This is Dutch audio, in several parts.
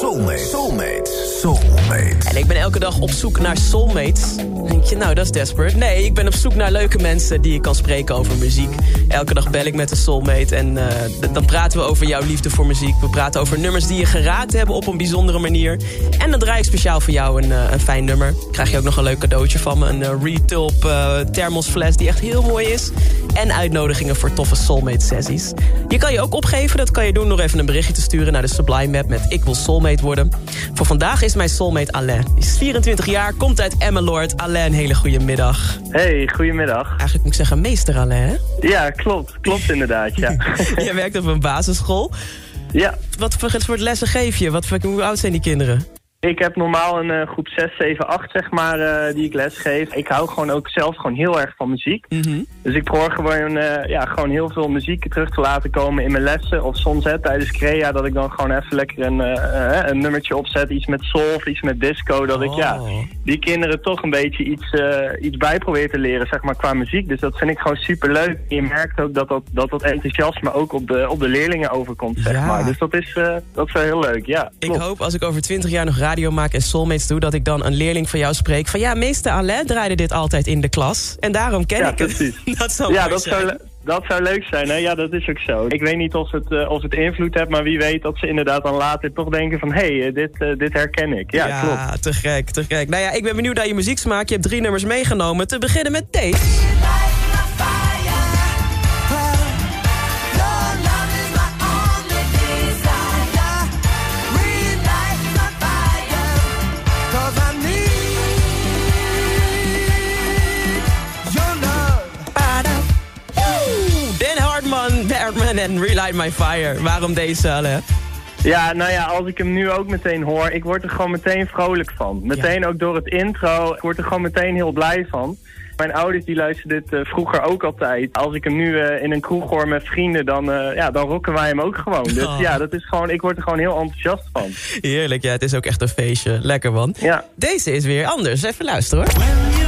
Soulmate. Soulmate. Soulmate. En ik ben elke dag op zoek naar soulmates. Denk je, nou dat is desperate. Nee, ik ben op zoek naar leuke mensen die ik kan spreken over muziek. Elke dag bel ik met een soulmate en uh, dan praten we over jouw liefde voor muziek. We praten over nummers die je geraakt hebben op een bijzondere manier. En dan draai ik speciaal voor jou een, uh, een fijn nummer. Krijg je ook nog een leuk cadeautje van me. Een uh, Retulp thermosfles die echt heel mooi is. En uitnodigingen voor toffe soulmate sessies. Je kan je ook opgeven, dat kan je doen door even een berichtje te sturen naar de Sublime Map met ik wil soulmate worden. Voor vandaag is mijn soulmate Alain. Die is 24 jaar, komt uit Emmeloord. Alain, een hele goede middag. Hey, goedemiddag. Eigenlijk moet ik zeggen meester Alain, hè? Ja, klopt. Klopt inderdaad, ja. je werkt op een basisschool. Ja. Wat voor soort lessen geef je? Wat, hoe oud zijn die kinderen? Ik heb normaal een uh, groep 6, 7, 8 zeg maar, uh, die ik les geef. Ik hou gewoon ook zelf gewoon heel erg van muziek. Mm -hmm. Dus ik probeer gewoon, uh, ja, gewoon heel veel muziek terug te laten komen in mijn lessen. Of soms hè, tijdens Crea dat ik dan gewoon even lekker een, een nummertje opzet. Iets met soul of iets met disco. Dat oh. ik ja, die kinderen toch een beetje iets, iets bij probeer te leren zeg maar, qua muziek. Dus dat vind ik gewoon super leuk. Je merkt ook dat dat, dat, dat enthousiasme ook op de, op de leerlingen overkomt. Zeg ja. maar. Dus dat is, dat is wel heel leuk, ja. Ik hoop als ik over 20 jaar nog radio maak en soulmates doe... dat ik dan een leerling van jou spreek van... ja, meester Alain draaide dit altijd in de klas. En daarom ken ja, ik precies. het. dat zou ja, dat zijn. zou, dat zou leuk zijn, hè? Ja, dat is ook zo. Ik weet niet of het, uh, of het invloed heeft, maar wie weet dat ze inderdaad dan later toch denken van... hé, hey, dit, uh, dit herken ik. Ja, ja, klopt. te gek, te gek. Nou ja, ik ben benieuwd naar je muzieksmaak. Je hebt drie nummers meegenomen. Te beginnen met deze. en Relight My Fire. Waarom deze, Alain? Ja, nou ja, als ik hem nu ook meteen hoor, ik word er gewoon meteen vrolijk van. Meteen ja. ook door het intro, ik word er gewoon meteen heel blij van. Mijn ouders die luisterden dit uh, vroeger ook altijd. Als ik hem nu uh, in een kroeg hoor met vrienden, dan, uh, ja, dan rocken wij hem ook gewoon. Dus Oh. ja, dat is gewoon, ik word er gewoon heel enthousiast van. Heerlijk, ja, het is ook echt een feestje. Lekker, man. Ja. Deze is weer anders. Even luisteren, hoor.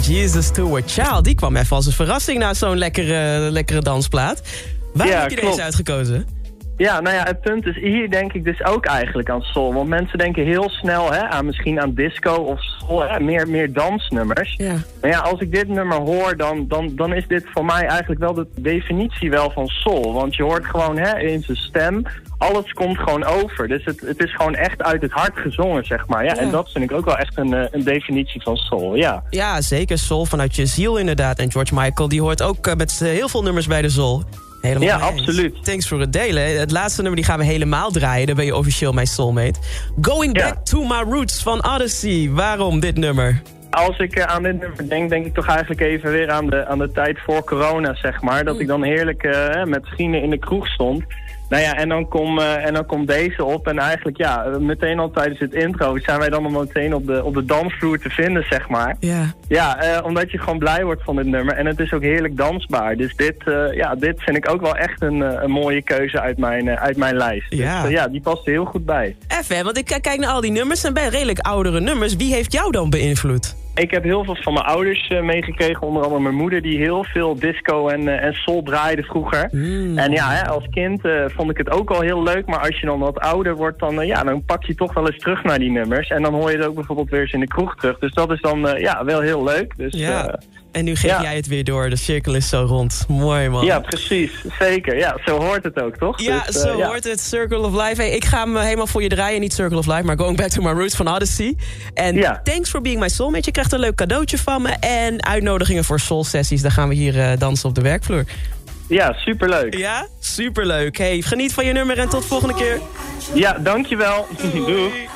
Jesus to a Child. Die kwam even als een verrassing na zo'n lekkere, lekkere dansplaat. Waarom Ja, heb je klopt. deze uitgekozen? Ja, nou ja, het punt is, hier denk ik dus ook eigenlijk aan soul. Want mensen denken heel snel hè, aan misschien aan disco of soul, hè, meer, meer dansnummers. Ja. Maar ja, als ik dit nummer hoor, dan, dan, dan is dit voor mij eigenlijk wel de definitie wel van soul. Want je hoort gewoon hè, in zijn stem, alles komt gewoon over. Dus het, het is gewoon echt uit het hart gezongen, zeg maar. Ja, Ja. En dat vind ik ook wel echt een, eh, een definitie van soul, ja. Ja, zeker. Soul vanuit je ziel inderdaad. En George Michael die hoort ook eh, met heel veel nummers bij de soul. Helemaal Ja, absoluut. Thanks voor het delen. Het laatste nummer die gaan we helemaal draaien. Dan ben je officieel mijn soulmate. Going Ja. Back to My Roots van Odyssey. Waarom dit nummer? Als ik eh, aan dit nummer denk, denk ik toch eigenlijk even weer aan de, aan de tijd voor corona, zeg maar. Dat ik dan heerlijk eh, met vrienden in de kroeg stond. Nou ja, en dan, kom, eh, en dan komt deze op. En eigenlijk, ja, meteen al tijdens het intro zijn wij dan al meteen op de, op de dansvloer te vinden, zeg maar. Ja. Ja, eh, omdat je gewoon blij wordt van dit nummer. En het is ook heerlijk dansbaar. Dus dit, eh, ja, dit vind ik ook wel echt een, een mooie keuze uit mijn, uit mijn lijst. Ja. Dus ja, die past er heel goed bij. Even, want ik kijk naar al die nummers. en bij redelijk oudere nummers. Wie heeft jou dan beïnvloed? Ik heb heel veel van mijn ouders eh, meegekregen. Onder andere mijn moeder die heel veel disco en, eh, en soul draaide vroeger. Mm. En ja, hè, als kind eh, vond ik het ook al heel leuk. Maar als je dan wat ouder wordt, dan, ja, dan pak je toch wel eens terug naar die nummers. En dan hoor je het ook bijvoorbeeld weer eens in de kroeg terug. Dus dat is dan ja, wel heel leuk. Dus, Ja. En nu geef ja. jij het weer door. De cirkel is zo rond. Mooi, man. ja, precies. Zeker. Ja, zo hoort het ook, toch? Ja, Dus, zo ja. hoort het. Circle of Life. Hey, ik ga hem helemaal voor je draaien. Niet Circle of Life, maar Going Back to My Roots van Odyssey. En Ja. thanks for being my soulmate. Je krijgt een leuk cadeautje van me. En uitnodigingen voor soul sessies. Dan gaan we hier eh, dansen op de werkvloer. Ja, superleuk. Ja, superleuk. Hey, geniet van je nummer en tot volgende keer. Ja, dankjewel. Doei.